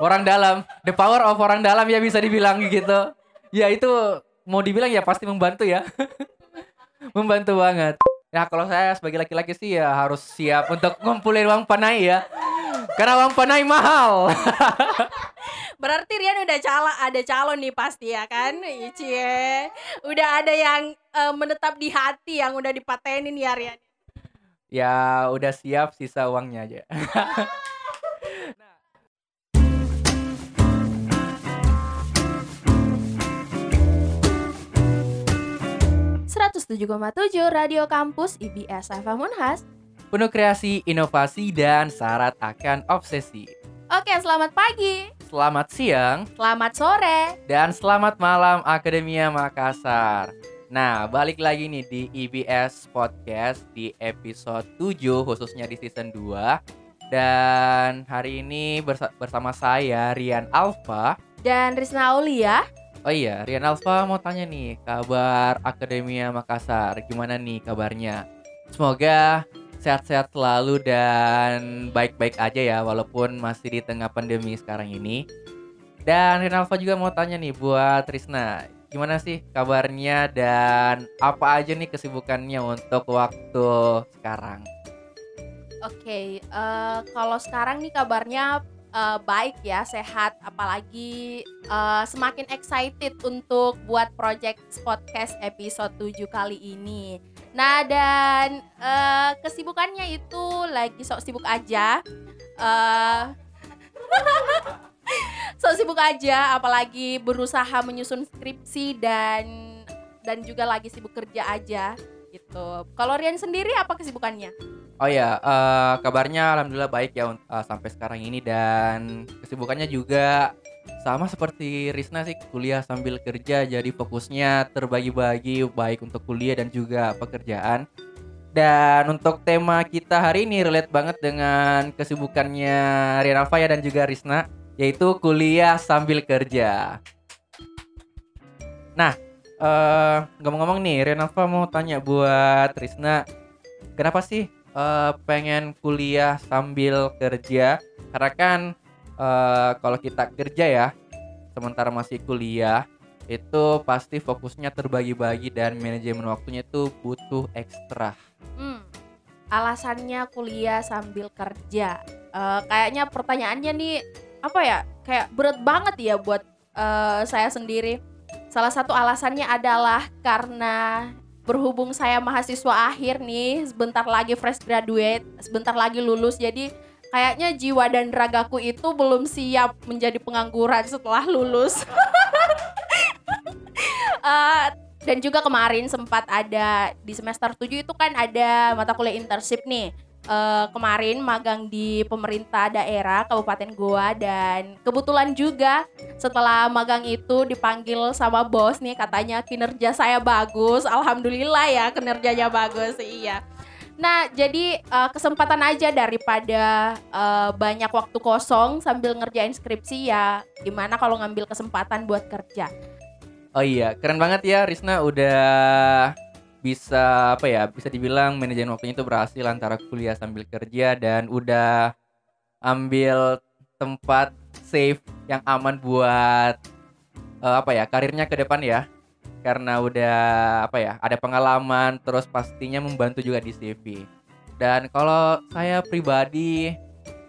orang dalam. The power of orang dalam ya bisa dibilang gitu. Ya itu mau dibilang ya pasti membantu ya. Membantu banget. Ya kalau saya sebagai laki-laki sih ya harus siap untuk ngumpulin uang panai ya. Karena uang panai mahal. Berarti Rian udah cala ada calon nih pasti ya kan? Icie. Udah ada yang eh, menetap di hati yang udah dipatenin ya Rian. ya udah siap sisa uangnya aja 107,7 Radio Kampus IBS FM Unhas. penuh kreasi inovasi dan syarat akan obsesi Oke, selamat pagi, selamat siang selamat sore. Dan selamat malam Akademia Makassar. Nah, balik lagi nih di IBS Podcast di episode 7 khususnya di season 2. Dan hari ini bersa- bersama saya Rian Alfa. Dan Rizna Aulia. Oh iya, Rian Alfa mau tanya nih kabar Akademia Makassar. Gimana nih kabarnya? Semoga sehat-sehat selalu dan baik-baik aja ya walaupun masih di tengah pandemi sekarang ini. Dan Rian Alfa juga mau tanya nih buat Trisna, gimana sih kabarnya dan apa aja nih kesibukannya untuk waktu sekarang? Oke, eh, kalau sekarang nih kabarnya eh, baik ya, sehat. Apalagi eh, semakin excited untuk buat project podcast episode 7 kali ini. Nah dan eh, kesibukannya itu lagi sok sibuk aja. eh sok sibuk aja, apalagi berusaha menyusun skripsi dan dan juga lagi sibuk kerja aja gitu. Kalau Rian sendiri apa kesibukannya? Oh ya, eh, kabarnya alhamdulillah baik ya eh, sampai sekarang ini dan kesibukannya juga sama seperti Risna sih kuliah sambil kerja jadi fokusnya terbagi-bagi baik untuk kuliah dan juga pekerjaan. Dan untuk tema kita hari ini relate banget dengan kesibukannya Rian Alfa ya dan juga Risna yaitu kuliah sambil kerja. Nah, eh ngomong-ngomong nih Rian Alfa mau tanya buat Risna, kenapa sih eh, pengen kuliah sambil kerja karena kan eh, kalau kita kerja ya sementara masih kuliah itu pasti fokusnya terbagi-bagi dan manajemen waktunya itu butuh ekstra. Hmm, alasannya kuliah sambil kerja. Eh, kayaknya pertanyaannya nih apa ya? Kayak berat banget ya buat eh, saya sendiri. Salah satu alasannya adalah karena berhubung saya mahasiswa akhir nih, sebentar lagi fresh graduate, sebentar lagi lulus. Jadi kayaknya jiwa dan ragaku itu belum siap menjadi pengangguran setelah lulus. Eh, dan juga kemarin sempat ada di semester 7 itu kan ada mata kuliah internship nih. Eh, kemarin magang di pemerintah daerah Kabupaten Goa dan kebetulan juga setelah magang itu dipanggil sama bos nih katanya kinerja saya bagus. Alhamdulillah ya kinerjanya bagus. Iya. Nah, jadi eh, kesempatan aja daripada eh, banyak waktu kosong sambil ngerjain skripsi ya gimana kalau ngambil kesempatan buat kerja. Oh iya, keren banget ya Risna udah bisa apa ya bisa dibilang manajemen waktunya itu berhasil antara kuliah sambil kerja dan udah ambil tempat safe yang aman buat eh, apa ya karirnya ke depan ya. Karena udah apa ya ada pengalaman terus pastinya membantu juga di CV dan kalau saya pribadi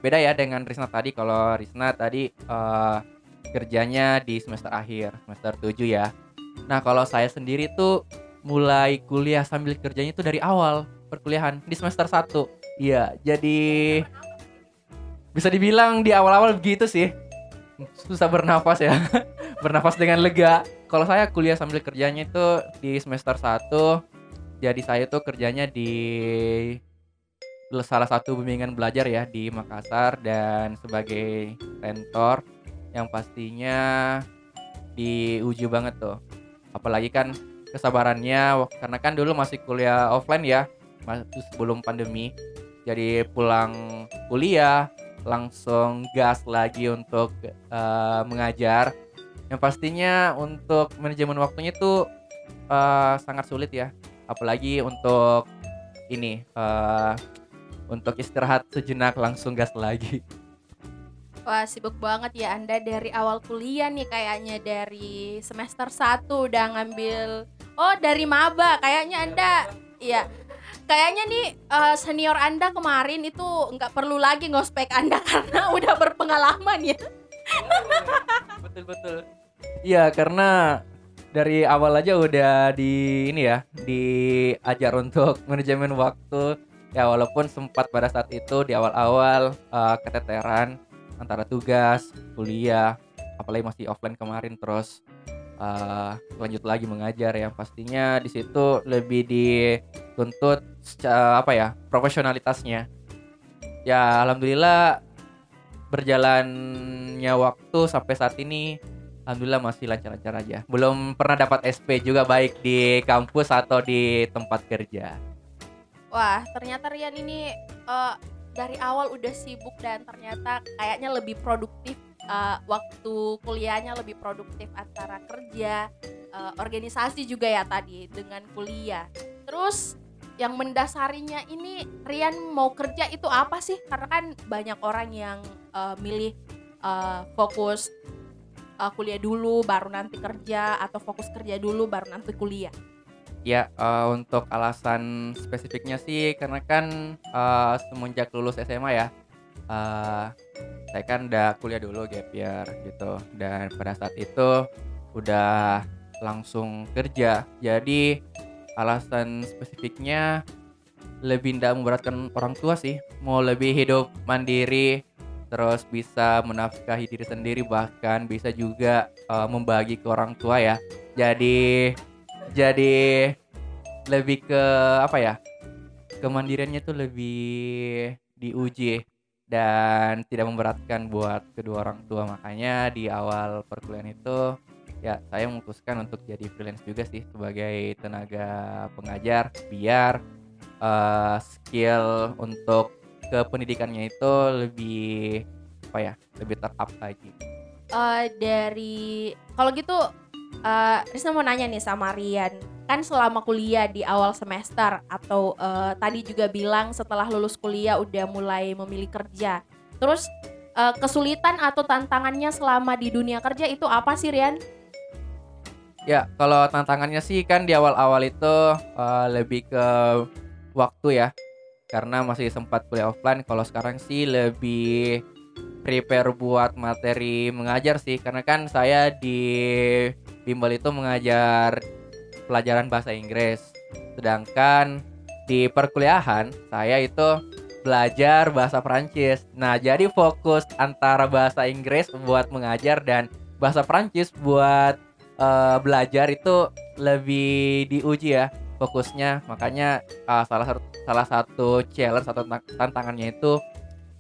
beda ya dengan Risna tadi. Kalau Risna tadi eh, kerjanya di semester akhir semester 7 ya. Nah kalau saya sendiri tuh mulai kuliah sambil kerjanya itu dari awal perkuliahan di semester 1 iya jadi bisa dibilang di awal-awal begitu sih. Susah bernafas ya. Bernafas dengan lega. Kalau saya kuliah sambil kerjanya itu di semester 1 jadi saya tuh kerjanya di salah satu bimbingan belajar ya di Makassar dan sebagai tentor yang pastinya diuji banget tuh. Apalagi kan kesabarannya karena kan dulu masih kuliah offline ya masih sebelum pandemi jadi pulang kuliah langsung gas lagi untuk eh, mengajar. Yang pastinya untuk manajemen waktunya itu eh, sangat sulit ya apalagi untuk ini eh, untuk istirahat sejenak langsung gas lagi Wah sibuk banget ya Anda dari awal kuliah nih kayaknya dari semester 1 udah ngambil Oh dari maba. Kayaknya Anda Iya. Kayaknya nih eh, senior Anda kemarin itu nggak perlu lagi ngospek Anda karena udah berpengalaman ya. Betul betul. Iya karena dari awal aja udah di ini ya diajar untuk manajemen waktu. Ya walaupun sempat pada saat itu di awal-awal eh, keteteran antara tugas kuliah apalagi masih offline kemarin terus eh, lanjut lagi mengajar ya pastinya di situ lebih dituntut secara apa ya profesionalitasnya ya alhamdulillah berjalannya waktu sampai saat ini alhamdulillah masih lancar-lancar aja. Belum pernah dapat SP juga baik di kampus atau di tempat kerja. Wah ternyata Rian ini eh, dari awal udah sibuk dan ternyata kayaknya lebih produktif eh, waktu kuliahnya lebih produktif antara kerja eh, organisasi juga ya tadi dengan kuliah. Terus yang mendasarinya ini Rian mau kerja itu apa sih? Karena kan banyak orang yang eh, milih eh, fokus eh, kuliah dulu baru nanti kerja atau fokus kerja dulu baru nanti kuliah. Ya eh, untuk alasan spesifiknya sih karena kan eh, semenjak lulus SMA ya eh, saya kan udah kuliah dulu gap year gitu. Dan pada saat itu udah langsung kerja. Jadi alasan spesifiknya lebih tidak memberatkan orang tua sih. Mau lebih hidup mandiri terus bisa menafkahi diri sendiri bahkan bisa juga eh, membagi ke orang tua ya. Jadi jadi lebih ke apa ya kemandiriannya tuh lebih diuji dan tidak memberatkan buat kedua orang tua. Makanya di awal perkuliahan itu ya saya memutuskan untuk jadi freelance juga sih sebagai tenaga pengajar biar eh, skill untuk kependidikannya itu lebih apa ya lebih terup lagi. Eh dari kalau gitu eh Risna mau nanya nih sama Rian kan selama kuliah di awal semester atau eh, tadi juga bilang setelah lulus kuliah udah mulai memilih kerja terus eh, kesulitan atau tantangannya selama di dunia kerja itu apa sih Rian? Ya, kalau tantangannya sih kan di awal-awal itu eh, lebih ke waktu ya. Karena masih sempat kuliah offline. Kalau sekarang sih lebih prepare buat materi mengajar sih. Karena kan saya di bimbel itu mengajar pelajaran bahasa Inggris. Sedangkan di perkuliahan saya itu belajar bahasa Perancis. Nah, jadi fokus antara bahasa Inggris buat mengajar dan bahasa Perancis buat eh, belajar itu lebih diuji ya fokusnya makanya eh, salah satu salah satu challenge atau tantang- tantangannya itu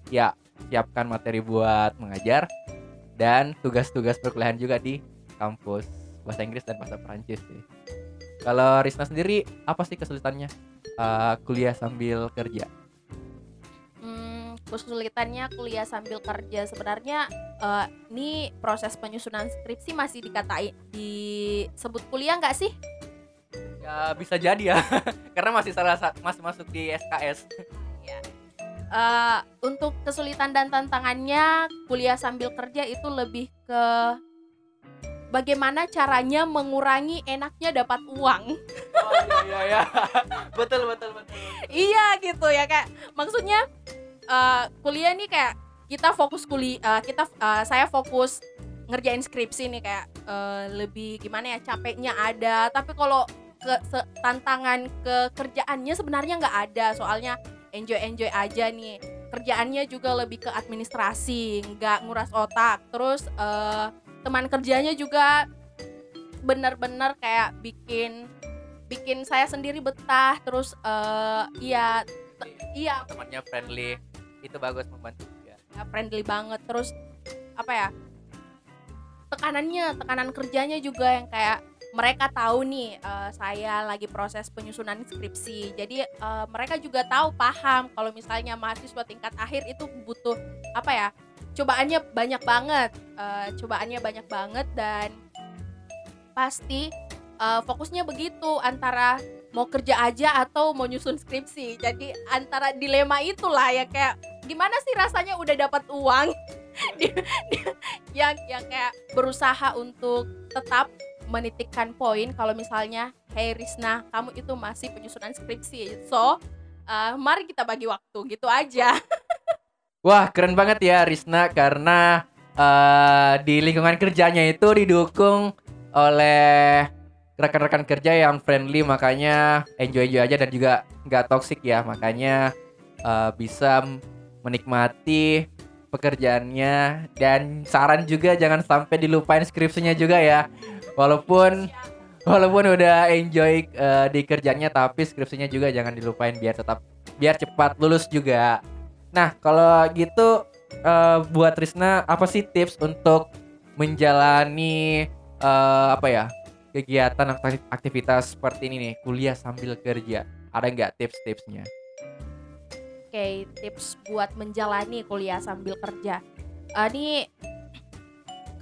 ya siapkan materi buat mengajar dan tugas-tugas perkuliahan juga di kampus bahasa Inggris dan bahasa Perancis sih. Kalau Risna sendiri apa sih kesulitannya eh, kuliah sambil kerja? Hmm, kesulitannya kuliah sambil kerja sebenarnya eh, ini proses penyusunan skripsi masih dikatai disebut kuliah nggak sih? Ya bisa jadi ya karena masih salah sa- masih masuk di SKS. Ya. Eh, untuk kesulitan dan tantangannya kuliah sambil kerja itu lebih ke bagaimana caranya mengurangi enaknya dapat uang. Oh iya iya iya. betul betul betul. iya gitu ya kayak maksudnya eh, kuliah nih kayak kita fokus kuliah kita eh, saya fokus ngerjain skripsi nih kayak eh, lebih gimana ya capeknya ada tapi kalau ke se- tantangan kekerjaannya sebenarnya nggak ada soalnya enjoy enjoy aja nih kerjaannya juga lebih ke administrasi nggak nguras otak terus eh, teman kerjanya juga bener-bener kayak bikin bikin saya sendiri betah terus eh iya iya. Temannya friendly itu bagus membantu juga. ya, friendly banget. Terus apa ya tekanannya tekanan kerjanya juga yang kayak mereka tahu nih eh, saya lagi proses penyusunan skripsi. Jadi eh, mereka juga tahu paham kalau misalnya mahasiswa tingkat akhir itu butuh apa ya cobaannya banyak banget eh, cobaannya banyak banget dan pasti eh, fokusnya begitu antara mau kerja aja atau mau nyusun skripsi. Jadi antara dilema itulah ya kayak gimana sih rasanya udah dapat uang? Yang yang kayak berusaha untuk tetap menitikkan poin kalau misalnya hey Risna kamu itu masih penyusunan skripsi so uh, mari kita bagi waktu gitu aja Wah, keren banget ya Risna karena eh, di lingkungan kerjanya itu didukung oleh rekan-rekan kerja yang friendly makanya enjoy-enjoy aja dan juga nggak toxic ya. Makanya eh, bisa menikmati pekerjaannya dan saran juga jangan sampai dilupain skripsinya juga ya. Walaupun walaupun udah enjoy eh, di kerjanya tapi skripsinya juga jangan dilupain biar tetap biar cepat lulus juga. Nah, kalau gitu eh, buat Risna apa sih tips untuk menjalani eh, apa ya kegiatan akti- aktivitas seperti ini nih kuliah sambil kerja? Ada nggak tips-tipsnya? Oke, tips buat menjalani kuliah sambil kerja. Eh, ini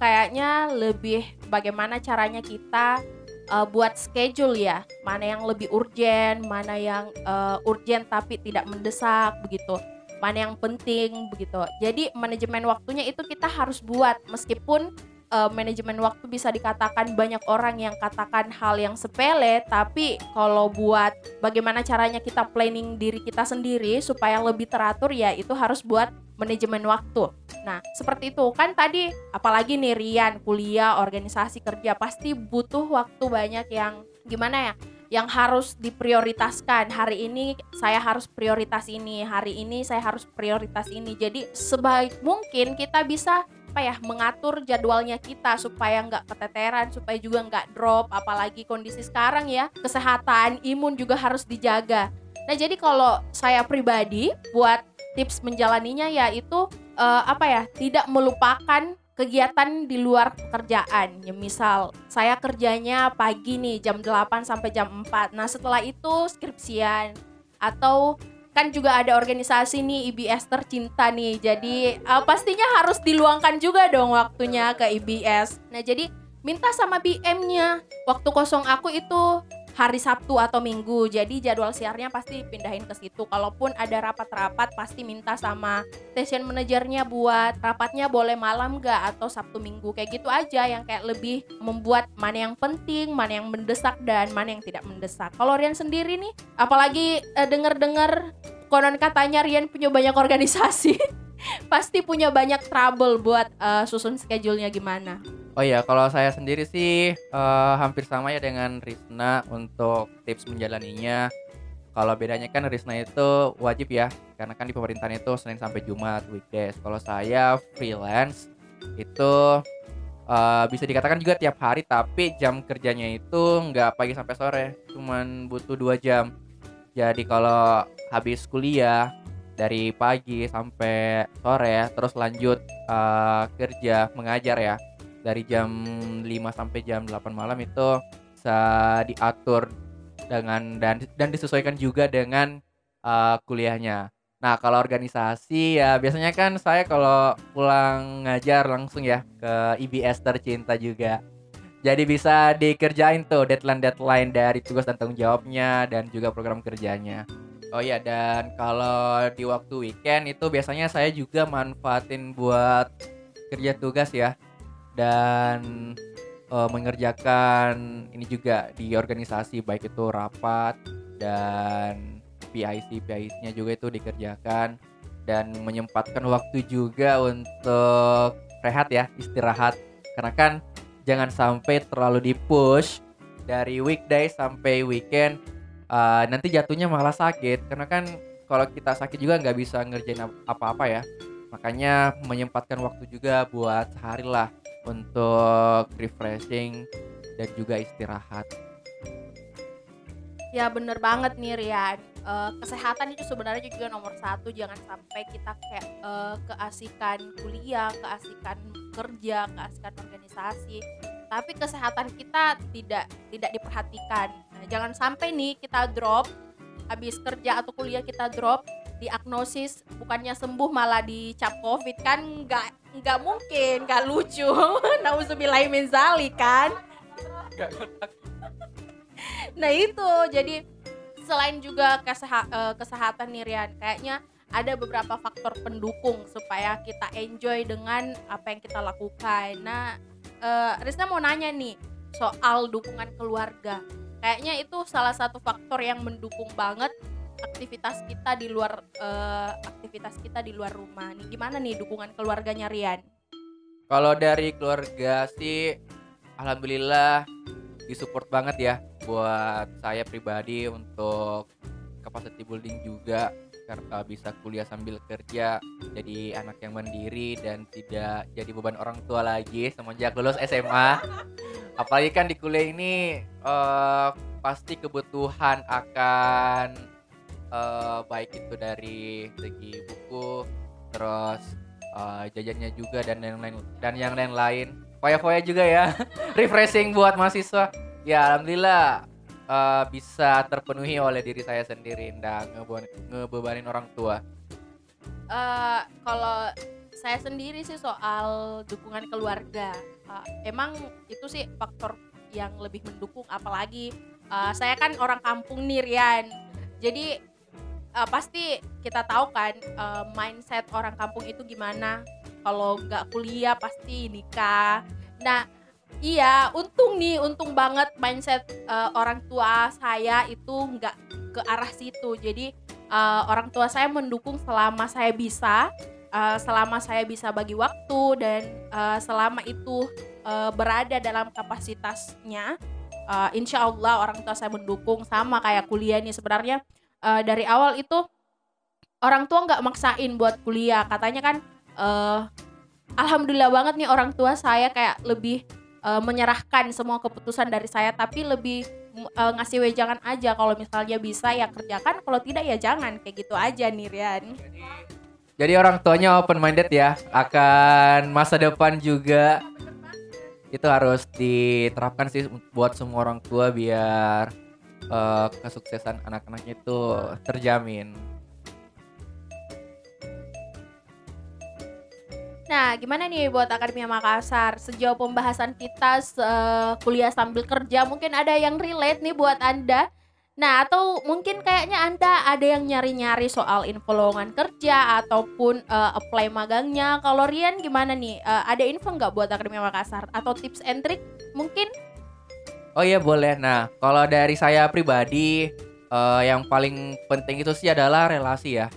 kayaknya lebih bagaimana caranya kita eh, buat schedule ya. Mana yang lebih urgent, mana yang eh, urgent tapi tidak mendesak begitu. Mana yang penting begitu. Jadi manajemen waktunya itu kita harus buat meskipun eh, manajemen waktu bisa dikatakan banyak orang yang katakan hal yang sepele, tapi kalau buat bagaimana caranya kita planning diri kita sendiri supaya lebih teratur ya itu harus buat manajemen waktu. Nah, seperti itu kan tadi apalagi nih Rian kuliah, organisasi kerja pasti butuh waktu banyak yang gimana ya? Yang harus diprioritaskan. Hari ini saya harus prioritas ini, hari ini saya harus prioritas ini. Jadi sebaik mungkin kita bisa apa ya mengatur jadwalnya kita supaya nggak keteteran, supaya juga nggak drop. Apalagi kondisi sekarang ya kesehatan imun juga harus dijaga. Nah jadi kalau saya pribadi buat tips menjalaninya yaitu eh, apa ya tidak melupakan kegiatan di luar pekerjaan. Ya misal saya kerjanya pagi nih jam 8 sampai jam 4. Nah, setelah itu skripsian atau kan juga ada organisasi nih IBS tercinta nih. Jadi eh, pastinya harus diluangkan juga dong waktunya ke IBS. Nah, jadi minta sama BM-nya. Waktu kosong aku itu hari Sabtu atau Minggu. Jadi jadwal siarnya pasti pindahin ke situ. Kalaupun ada rapat-rapat pasti minta sama station manajernya buat rapatnya boleh malam gak atau Sabtu Minggu kayak gitu aja yang kayak lebih membuat mana yang penting, mana yang mendesak dan mana yang tidak mendesak. Kalau Rian sendiri nih, apalagi eh, denger-dengar konon katanya Rian punya banyak organisasi, pasti punya banyak trouble buat eh, susun schedule-nya gimana. Oh iya, kalau saya sendiri sih eh, hampir sama ya dengan Risna untuk tips menjalaninya. Kalau bedanya kan Risna itu wajib ya, karena kan di pemerintahan itu Senin sampai Jumat weekdays. Kalau saya freelance itu eh, bisa dikatakan juga tiap hari, tapi jam kerjanya itu nggak pagi sampai sore, cuman butuh dua jam. Jadi kalau habis kuliah dari pagi sampai sore, terus lanjut eh, kerja mengajar ya dari jam 5 sampai jam 8 malam itu bisa diatur dengan dan dan disesuaikan juga dengan uh, kuliahnya. Nah, kalau organisasi ya biasanya kan saya kalau pulang ngajar langsung ya ke IBS tercinta juga. Jadi bisa dikerjain tuh deadline-deadline dari tugas dan tanggung jawabnya dan juga program kerjanya. Oh iya dan kalau di waktu weekend itu biasanya saya juga manfaatin buat kerja tugas ya dan eh, mengerjakan ini juga di organisasi baik itu rapat dan PIC PIC-nya juga itu dikerjakan dan menyempatkan waktu juga untuk rehat ya istirahat. Karena kan jangan sampai terlalu di push dari weekday sampai weekend eh, nanti jatuhnya malah sakit. Karena kan kalau kita sakit juga nggak bisa ngerjain ap- apa-apa ya. Makanya menyempatkan waktu juga buat sehari lah untuk refreshing dan juga istirahat. Ya bener banget nih Rian. Eh, Kesehatan itu sebenarnya juga nomor satu. Jangan sampai kita kayak eh, keasikan kuliah, keasikan kerja, keasikan organisasi. Tapi kesehatan kita tidak tidak diperhatikan. Nah, Jangan sampai nih kita drop Habis kerja atau kuliah kita drop diagnosis bukannya sembuh malah dicap covid. Kan nggak nggak mungkin nggak lucu nauzubillahi min zalik kan Nah itu jadi selain juga keseha- eh, kesehatan nih Rian, kayaknya ada beberapa faktor pendukung supaya kita enjoy dengan apa yang kita lakukan. Nah, uh, Rizna mau nanya nih soal dukungan keluarga. Kayaknya itu salah satu faktor yang mendukung banget aktivitas kita di luar uh, aktivitas kita di luar rumah. Nih gimana nih dukungan keluarganya Rian? Kalau dari keluarga sih alhamdulillah disupport banget ya buat saya pribadi untuk capacity building juga karena bisa kuliah sambil kerja jadi anak yang mandiri dan tidak jadi beban orang tua lagi semenjak lulus SMA apalagi kan di kuliah ini uh, pasti kebutuhan akan uh, baik itu dari segi buku terus uh, jajannya juga dan yang lain dan yang lain-lain foya-foya juga ya refreshing buat mahasiswa. Ya alhamdulillah uh, bisa terpenuhi oleh diri saya sendiri nggak ngebebanin orang tua. Uh, kalau saya sendiri sih soal dukungan keluarga uh, emang itu sih faktor yang lebih mendukung apalagi uh, saya kan orang kampung nih Rian. Jadi uh, pasti kita tahu kan uh, mindset orang kampung itu gimana. Kalau nggak kuliah pasti nikah. Nah iya untung nih untung banget mindset uh, orang tua saya itu nggak ke arah situ. Jadi uh, orang tua saya mendukung selama saya bisa uh, selama saya bisa bagi waktu dan uh, selama itu uh, berada dalam kapasitasnya uh, insya Allah orang tua saya mendukung sama kayak kuliah nih. Sebenarnya uh, dari awal itu orang tua nggak maksain buat kuliah. Katanya kan uh, alhamdulillah banget nih orang tua saya kayak lebih uh, menyerahkan semua keputusan dari saya tapi lebih uh, ngasih wejangan aja. Kalau misalnya bisa ya kerjakan kalau tidak ya jangan. Kayak gitu aja nih Rian jadi, jadi orang tuanya open minded ya akan masa depan juga itu harus diterapkan sih buat semua orang tua biar uh, kesuksesan anak-anaknya itu terjamin. Nah, gimana nih buat Akademi Makassar? Sejauh pembahasan kita uh, kuliah sambil kerja, mungkin ada yang relate nih buat Anda. Nah, atau mungkin kayaknya Anda ada yang nyari-nyari soal info lowongan kerja ataupun uh, apply magangnya. Kalau Rian gimana nih? Uh, ada info nggak buat Akademi Makassar? Atau tips and trick mungkin? Oh iya boleh. Nah, kalau dari saya pribadi uh, yang paling penting itu sih adalah relasi ya.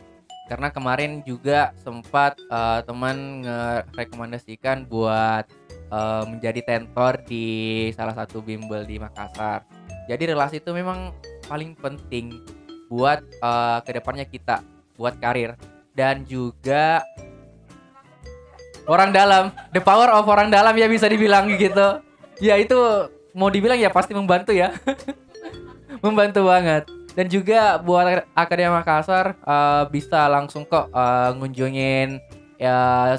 Karena kemarin juga sempat uh, teman ngerekomendasikan buat uh, menjadi tentor di salah satu bimbel di Makassar. Jadi relasi itu memang paling penting buat uh, ke depannya kita, buat karir dan juga orang dalam, the power of orang dalam ya bisa dibilang gitu. Ya itu mau dibilang ya pasti membantu ya. Membantu banget. Dan juga buat Akademi Makassar uh, bisa langsung kok uh, ngunjungin ya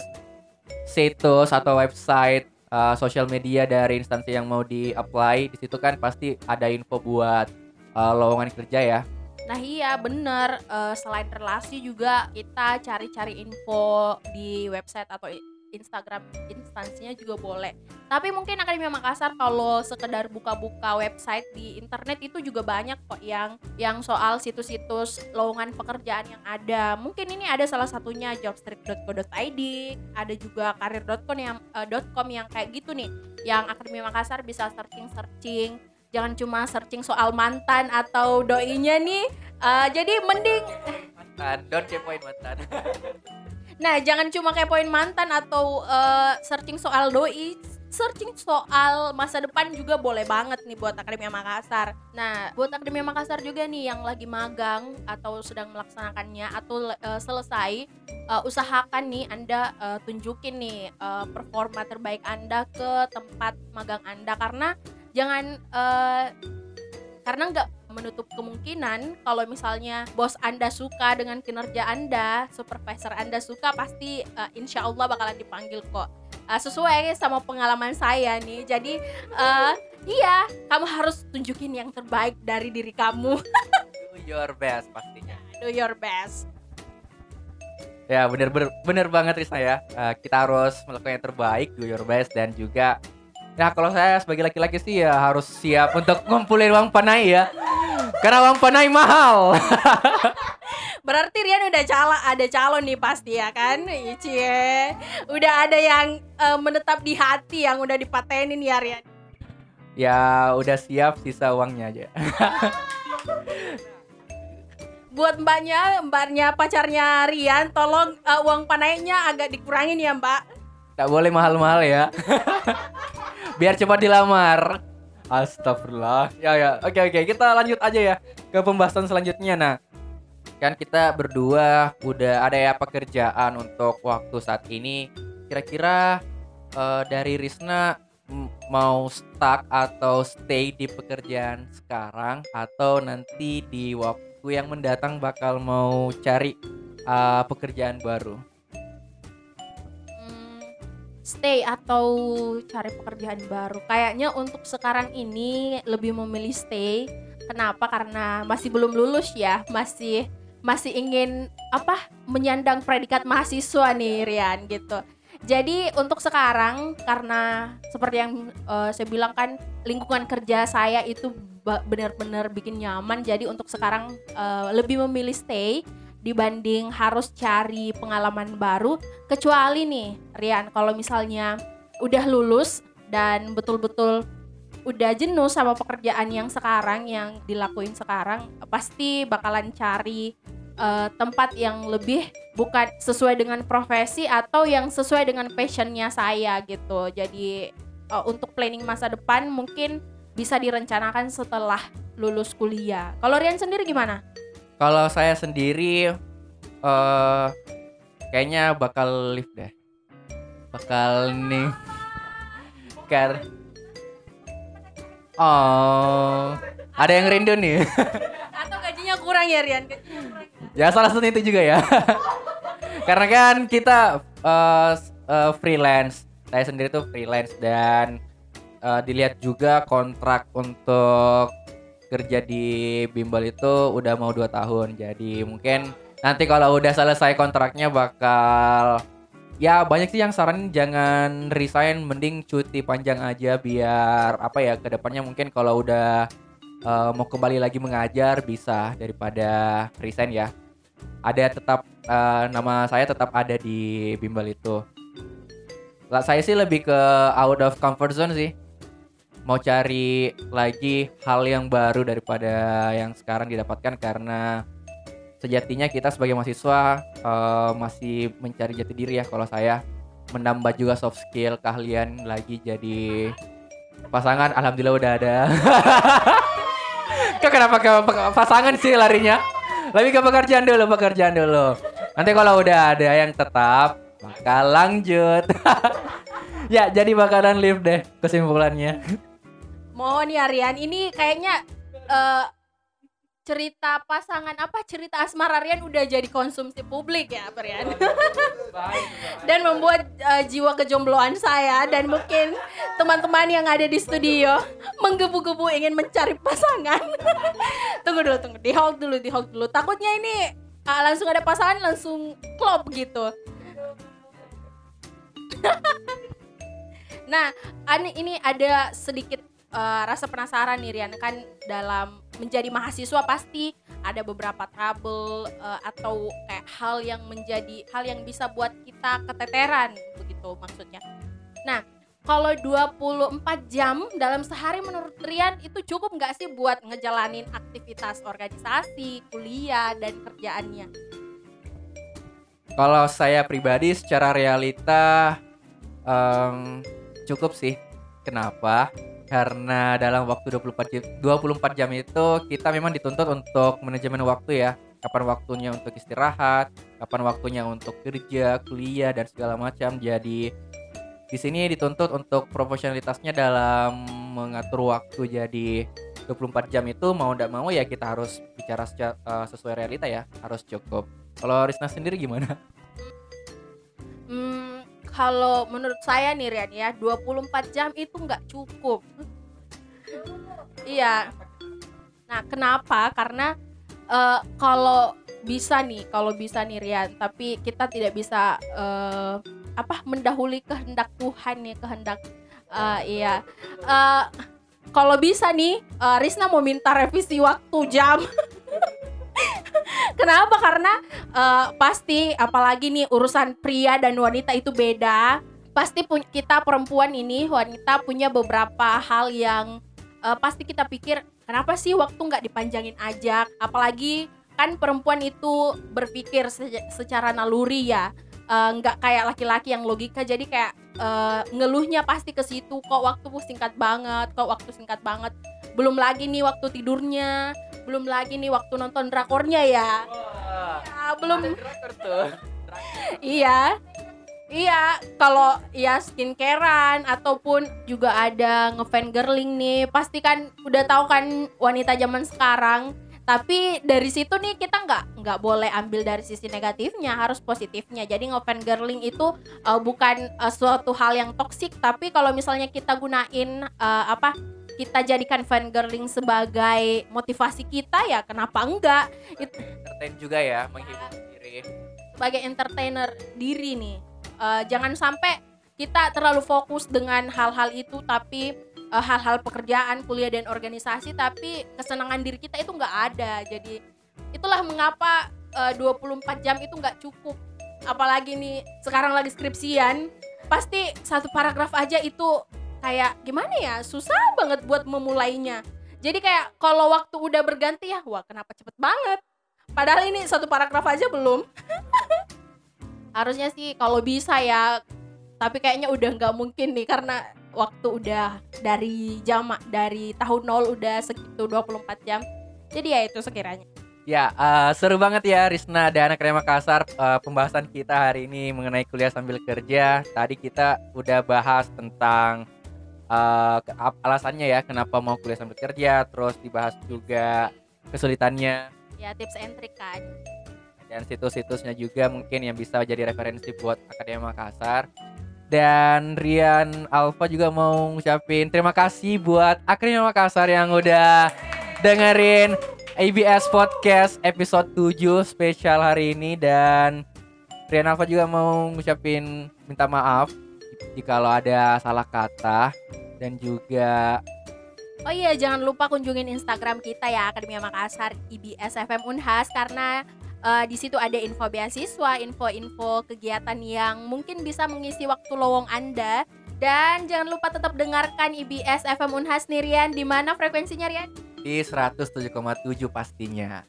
situs atau website uh, sosial media dari instansi yang mau di apply di situ kan pasti ada info buat uh, lowongan kerja ya. Nah iya bener. Uh, selain relasi juga kita cari-cari info di website atau Instagram instansinya juga boleh. Tapi mungkin Akademi Makassar kalau sekedar buka-buka website di internet itu juga banyak kok yang yang soal situs-situs lowongan pekerjaan yang ada. Mungkin ini ada salah satunya jobstreet.co.id, ada juga karir.com yang uh, .com yang kayak gitu nih. Yang Akademi Makassar bisa searching-searching jangan cuma searching soal mantan atau doinya nih. Uh, jadi mending mantan, don't kepoin mantan. Nah, jangan cuma kepoin mantan atau uh, searching soal doi, searching soal masa depan juga boleh banget nih buat Akademi Makassar. Nah, buat Akademi Makassar juga nih yang lagi magang atau sedang melaksanakannya atau uh, selesai, uh, usahakan nih Anda uh, tunjukin nih uh, performa terbaik Anda ke tempat magang Anda karena jangan uh, karena nggak menutup kemungkinan kalau misalnya bos Anda suka dengan kinerja Anda, supervisor Anda suka pasti uh, insya Allah bakalan dipanggil kok. Uh, sesuai sama pengalaman saya nih. Jadi uh, iya, kamu harus tunjukin yang terbaik dari diri kamu. Do your best pastinya. Do your best. Ya bener bener bener banget Risa ya. Uh, kita harus melakukan yang terbaik, do your best dan juga Nah kalau saya sebagai laki-laki sih ya harus siap untuk ngumpulin uang panai ya. Karena uang panai mahal. Berarti Rian udah cala ada calon nih pasti ya kan? Cie. Udah ada yang eh, menetap di hati yang udah dipatenin ya Rian. Ya udah siap sisa uangnya aja. Buat mbaknya, mbaknya pacarnya Rian, tolong eh, uang panainya agak dikurangin ya mbak. Tak boleh mahal-mahal ya. Biar cepat dilamar. Astagfirullah. Ya ya. Oke oke, kita lanjut aja ya ke pembahasan selanjutnya. Nah, kan kita berdua udah ada ya pekerjaan untuk waktu saat ini. Kira-kira eh, dari Risna mau stuck atau stay di pekerjaan sekarang atau nanti di waktu yang mendatang bakal mau cari eh, pekerjaan baru? Stay atau cari pekerjaan baru. Kayaknya untuk sekarang ini lebih memilih stay. Kenapa? Karena masih belum lulus ya, masih masih ingin apa? menyandang predikat mahasiswa nih Rian gitu. Jadi untuk sekarang karena seperti yang eh, saya bilang kan lingkungan kerja saya itu benar-benar bikin nyaman. Jadi untuk sekarang eh, lebih memilih stay dibanding harus cari pengalaman baru kecuali nih Rian kalau misalnya udah lulus dan betul-betul udah jenuh sama pekerjaan yang sekarang yang dilakuin sekarang pasti bakalan cari eh, tempat yang lebih bukan sesuai dengan profesi atau yang sesuai dengan passionnya saya gitu jadi eh, untuk planning masa depan mungkin bisa direncanakan setelah lulus kuliah kalau Rian sendiri gimana? Kalau saya sendiri eh kayaknya bakal lift deh. Bakal nih. Kar Oh, ada yang rindu nih. Atau gajinya kurang ya Rian? Gajinya kurang. ya salah satu itu juga ya. Karena kan kita s- eh, freelance. Saya sendiri tuh freelance dan eh, dilihat juga kontrak untuk kerja di bimbel itu udah mau dua tahun. Jadi mungkin nanti kalau udah selesai kontraknya bakal ya banyak sih yang saranin jangan resign mending cuti panjang aja biar apa ya ke depannya mungkin kalau udah eh, mau kembali lagi mengajar bisa daripada resign ya. Ada tetap eh, nama saya tetap ada di bimbel itu. Lah saya sih lebih ke out of comfort zone sih mau cari lagi hal yang baru daripada yang sekarang didapatkan karena sejatinya kita sebagai mahasiswa eh, masih mencari jati diri ya kalau saya. Menambah juga soft skill keahlian lagi jadi pasangan. Alhamdulillah udah ada. Kok kenapa ke pasangan sih larinya? Lebih ke pekerjaan dulu pekerjaan dulu. Nanti kalau udah ada yang tetap bakal lanjut. Ya jadi bakalan live deh kesimpulannya Mohon ya Rian, ini kayaknya eh, cerita pasangan apa cerita asmara Rian udah jadi konsumsi publik ya Rian. dan membuat eh, jiwa kejombloan saya dan mungkin teman-teman yang ada di studio menggebu-gebu ingin mencari pasangan. tunggu dulu, tunggu. Di hold dulu, di hold dulu. Takutnya ini ah, langsung ada pasangan langsung klop gitu. Nah, ini ada sedikit eh, rasa penasaran nih Rian kan dalam menjadi mahasiswa pasti ada beberapa trouble eh, atau kayak hal yang menjadi hal yang bisa buat kita keteteran begitu maksudnya. Nah, kalau 24 jam dalam sehari menurut Rian itu cukup nggak sih buat ngejalanin aktivitas organisasi, kuliah dan kerjaannya? Kalau saya pribadi secara realita em, cukup sih. Kenapa? Karena dalam waktu 24 jam, 24 jam itu kita memang dituntut untuk manajemen waktu ya. Kapan waktunya untuk istirahat, kapan waktunya untuk kerja, kuliah dan segala macam. Jadi di sini dituntut untuk profesionalitasnya dalam mengatur waktu. Jadi 24 jam itu mau tidak mau ya kita harus bicara eh, sesuai realita ya, harus cukup. Kalau Risna sendiri gimana? Hmm, kalau menurut saya nih Rian ya, 24 jam itu nggak cukup. iya. Nah, kenapa? Karena eh, kalau bisa nih, kalau bisa nih Rian, tapi kita tidak bisa eh, apa mendahului kehendak Tuhan nih, kehendak eh, iya. Eh, kalau bisa nih, eh, Risna mau minta revisi waktu jam. Kenapa? Karena eh, pasti apalagi nih urusan pria dan wanita itu beda. Pasti pu- kita perempuan ini wanita punya beberapa hal yang eh, pasti kita pikir kenapa sih waktu nggak dipanjangin aja? Apalagi kan perempuan itu berpikir se- secara naluri ya. Eh, nggak kayak laki-laki yang logika jadi kayak eh, ngeluhnya pasti ke situ kok waktu singkat banget kok waktu singkat banget belum lagi nih waktu tidurnya belum lagi nih waktu nonton drakornya ya. Wah, Ya, belum. ada drakor tuh. iya. Iya kalau ya skincarean ataupun juga ada ngefan girling nih pasti kan udah tahu kan wanita zaman sekarang. Tapi dari situ nih kita nggak nggak boleh ambil dari sisi negatifnya harus positifnya. Jadi ngefan girling itu uh, bukan uh, suatu hal yang toksik tapi kalau misalnya kita gunain uh, apa kita jadikan fan girling sebagai motivasi kita ya kenapa enggak? Entertain juga ya, menghibur diri. sebagai entertainer diri nih. Eh, jangan sampai kita terlalu fokus dengan hal-hal itu tapi eh, hal-hal pekerjaan kuliah dan organisasi tapi kesenangan diri kita itu nggak ada. Jadi itulah mengapa eh, 24 jam itu nggak cukup. Apalagi nih sekarang lagi skripsian pasti satu paragraf aja itu kayak gimana ya susah banget buat memulainya. Jadi kayak kalau waktu udah berganti ya wah kenapa cepet banget? Padahal ini satu paragraf aja belum. Harusnya sih kalau bisa ya tapi kayaknya udah nggak mungkin nih karena waktu udah dari jam dari tahun nol udah segitu 24 jam. Jadi ya itu sekiranya. Ya, eh, seru banget ya Risna dan anak Makassar eh, pembahasan kita hari ini mengenai kuliah sambil kerja. Tadi kita udah bahas tentang ap- alasannya ya kenapa mau kuliah sambil kerja, terus dibahas juga kesulitannya. Ya tips and trick kan. Dan situs-situsnya juga mungkin yang bisa jadi referensi buat Akademi Makassar. Dan Rian Alfa juga mau ngucapin terima kasih buat Akademi Makassar yang udah dengerin ABS Podcast episode 7 spesial hari ini. Dan Rian Alfa juga mau ngucapin minta maaf jika ada salah kata dan juga oh iya jangan lupa kunjungin Instagram kita ya Akademia Makassar IBS FM Unhas karena eh, di situ ada info beasiswa info-info kegiatan yang mungkin bisa mengisi waktu lowong anda dan jangan lupa tetap dengarkan IBS FM Unhas nih Rian di mana frekuensinya Rian di 107,7 pastinya.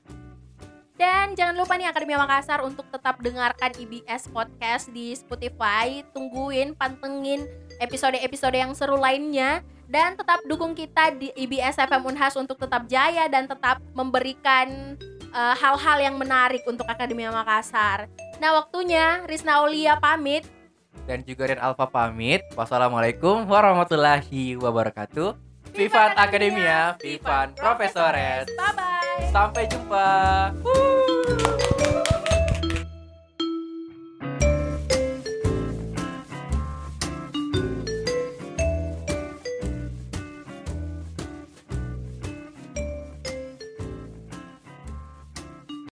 Dan jangan lupa nih Akademia Makassar untuk tetap dengarkan IBS Podcast di Spotify. Tungguin, pantengin episode-episode yang seru lainnya. Dan tetap dukung kita di IBS FM Unhas untuk tetap jaya dan tetap memberikan eh, hal-hal yang menarik untuk Akademia Makassar. Nah waktunya Rizna Aulia pamit. dan juga Rian Alfa pamit. Wassalamualaikum warahmatullahi wabarakatuh. Vivan Academia, Vivan Profesores. Bye-bye. Sampai jumpa. Wuh.